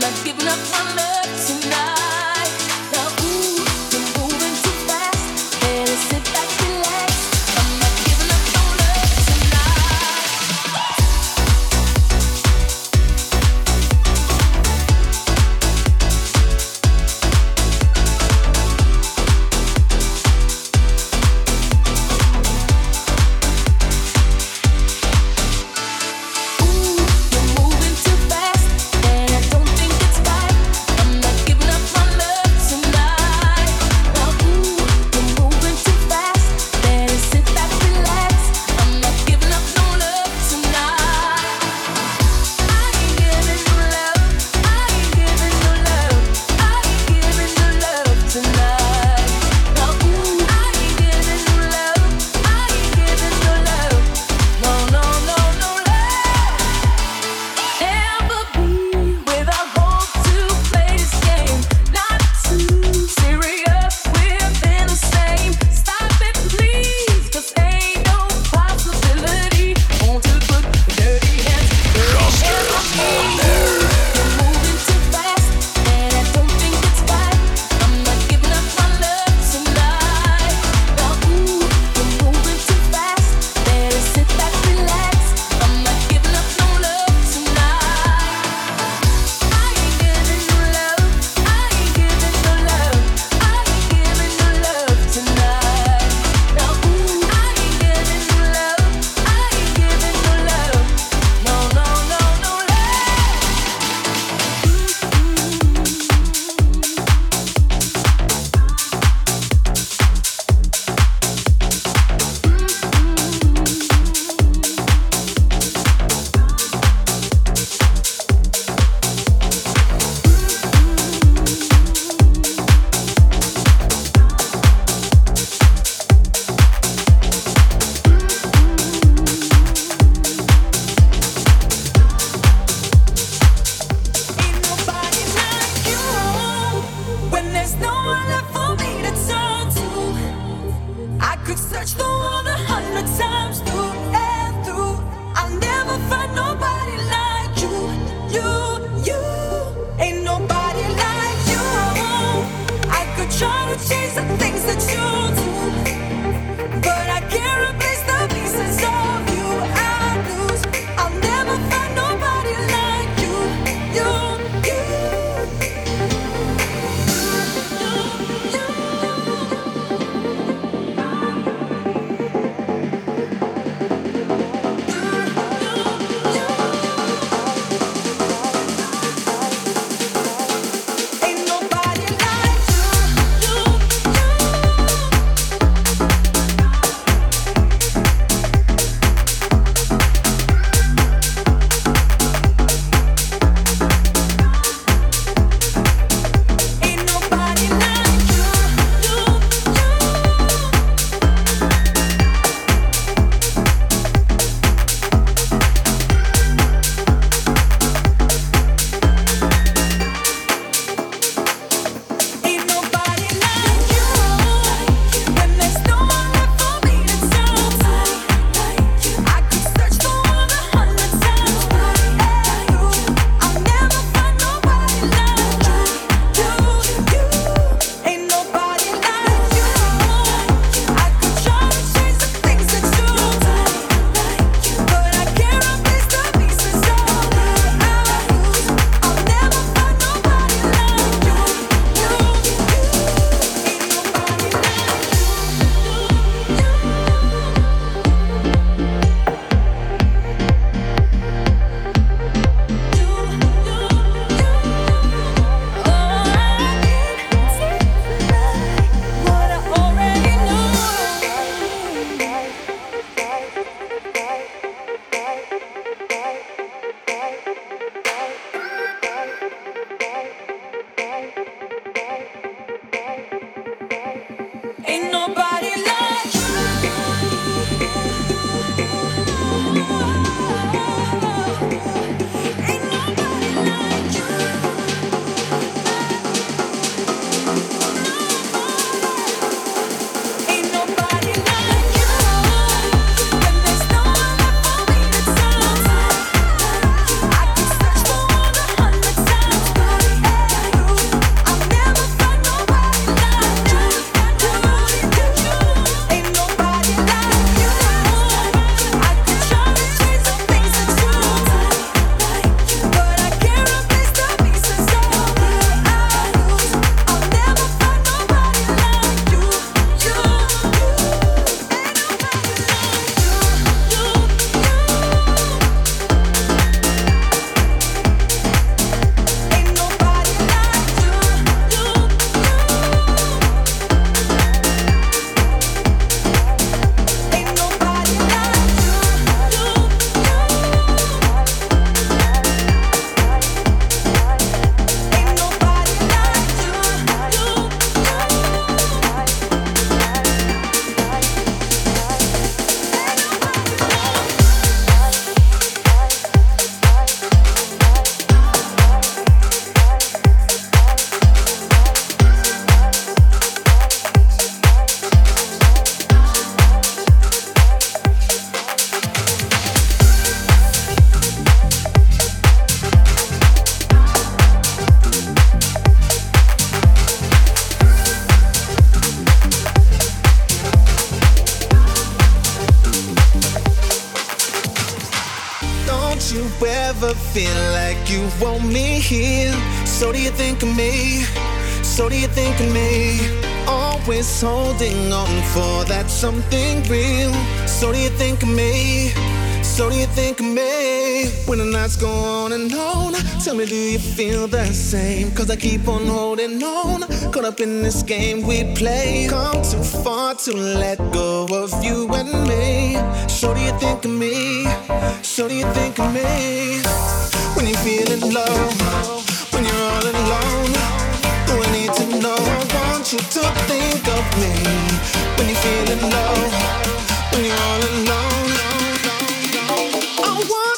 not giving up on love tonight. Ever feel like you want me here? So do you think of me? So do you think of me? Always holding on for that something real. So do you think of me? So do you think of me? When the nights go on and on, tell me, do you feel the same? Cause I keep on holding on, caught up in this game we play. Come too far to let go of you and me. So do you think of me? So do you think of me? When you're feeling low, when you're all alone, oh, I need to know. I want you to think of me. When you're feeling low, when you're all alone.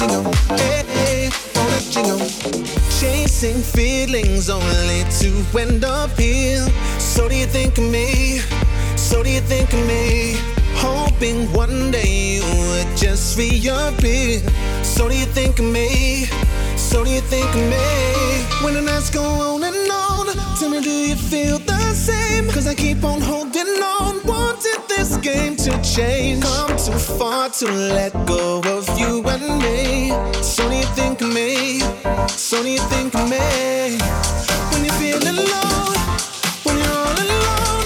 let go, yeah, won't. Chasing feelings only to end up here. So do you think of me? So do you think of me? Hoping one day you would just reappear. So do you think of me? So do you think of me? When the nights go on and on, tell me, do you feel the same? Cause I keep on holding on, wanting this game to change. Come too far to let go of you and me. So do you think of me? So do you think of me? When you're feeling alone, when you're all alone,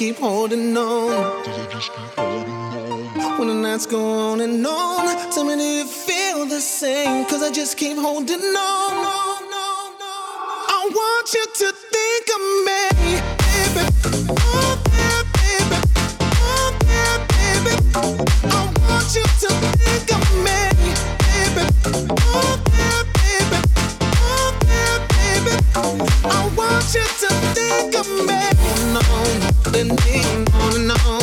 keep holding on. Do you just keep holding on? When the night's gone and on, tell me do you feel the same? Cause I just keep holdin' on. Want you to think of me, baby. Oh, yeah, baby. Oh, yeah, baby. I want you to think of me, baby. Oh, yeah, baby. Oh, yeah, baby. I want you to think of me on and on,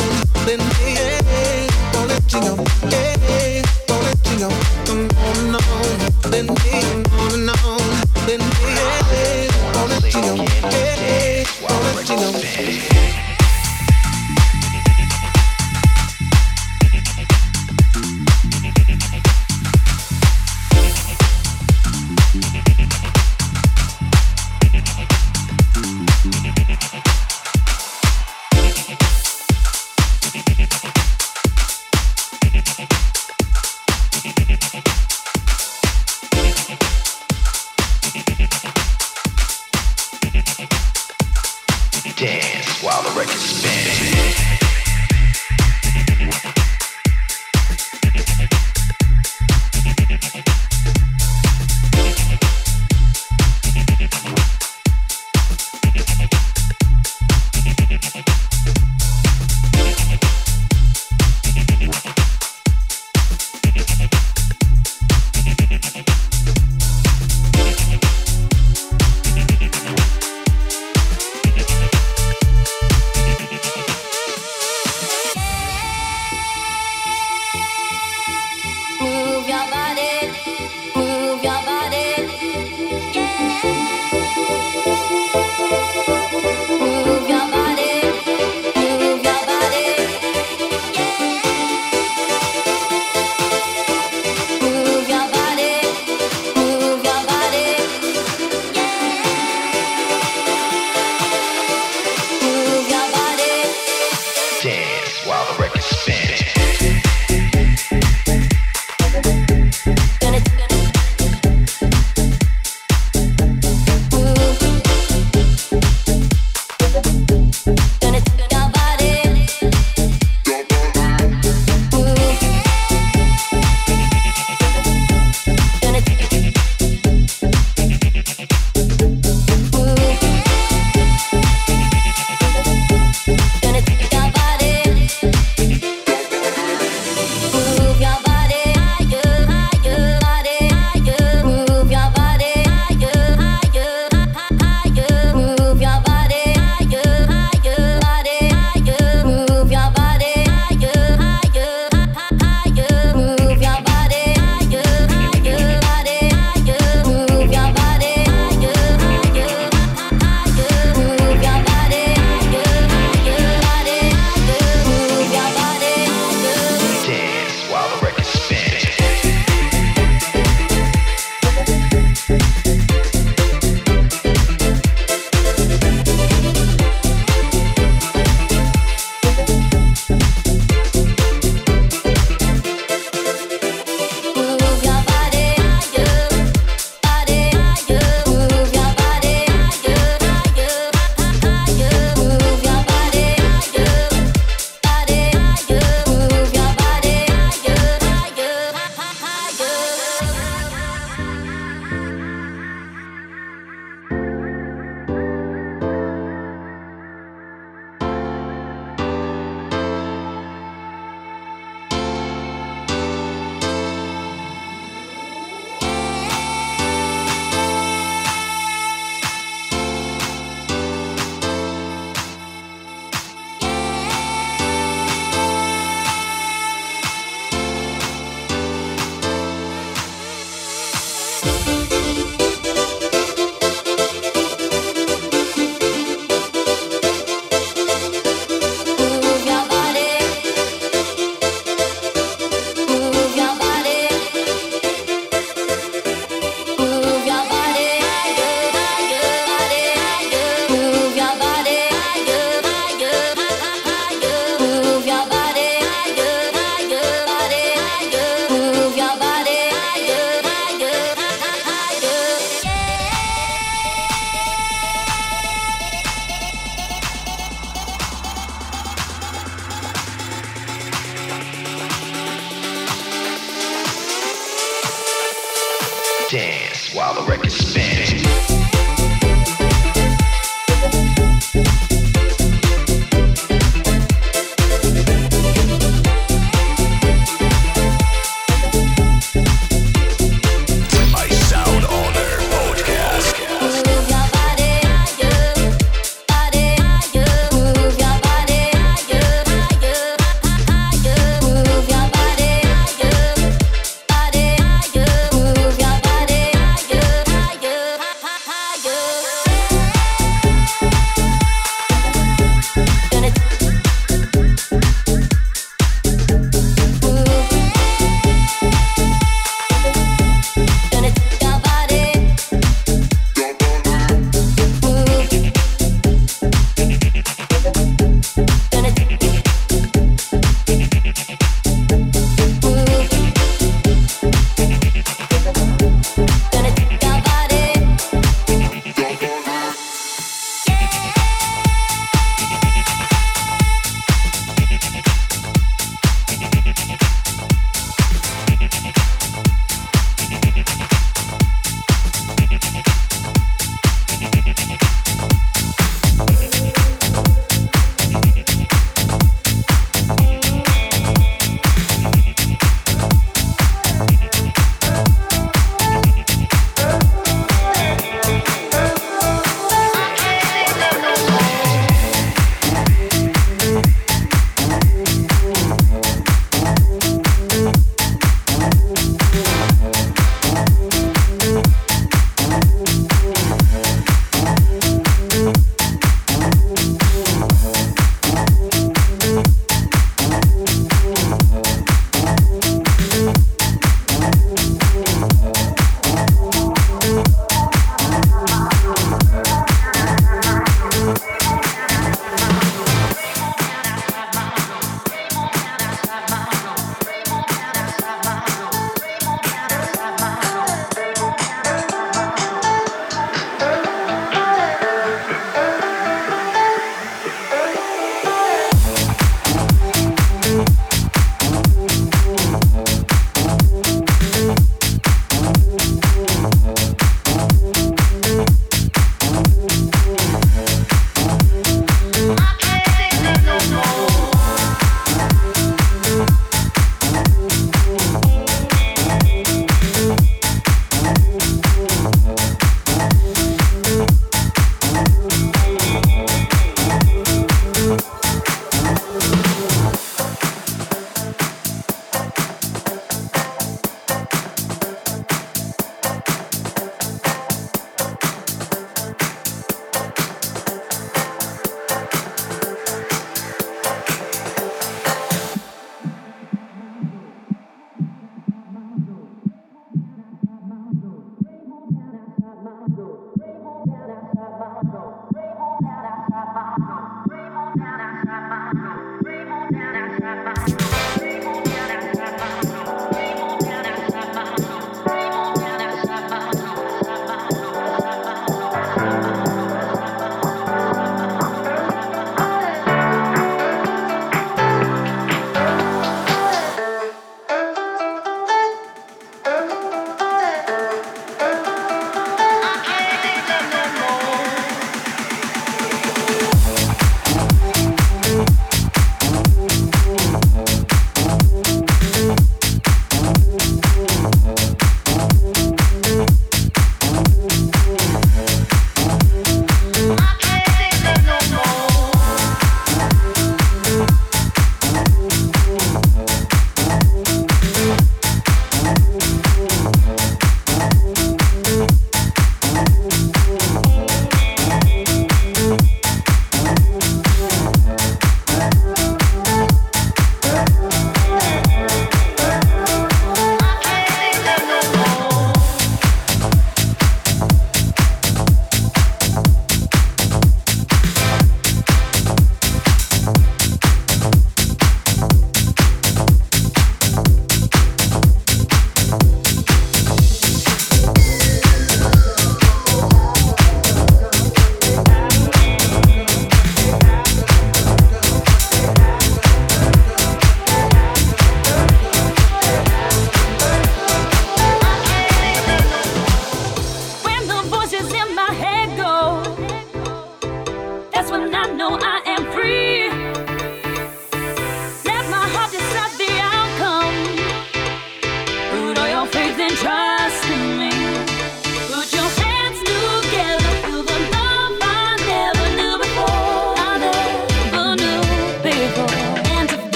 dance while the record spins.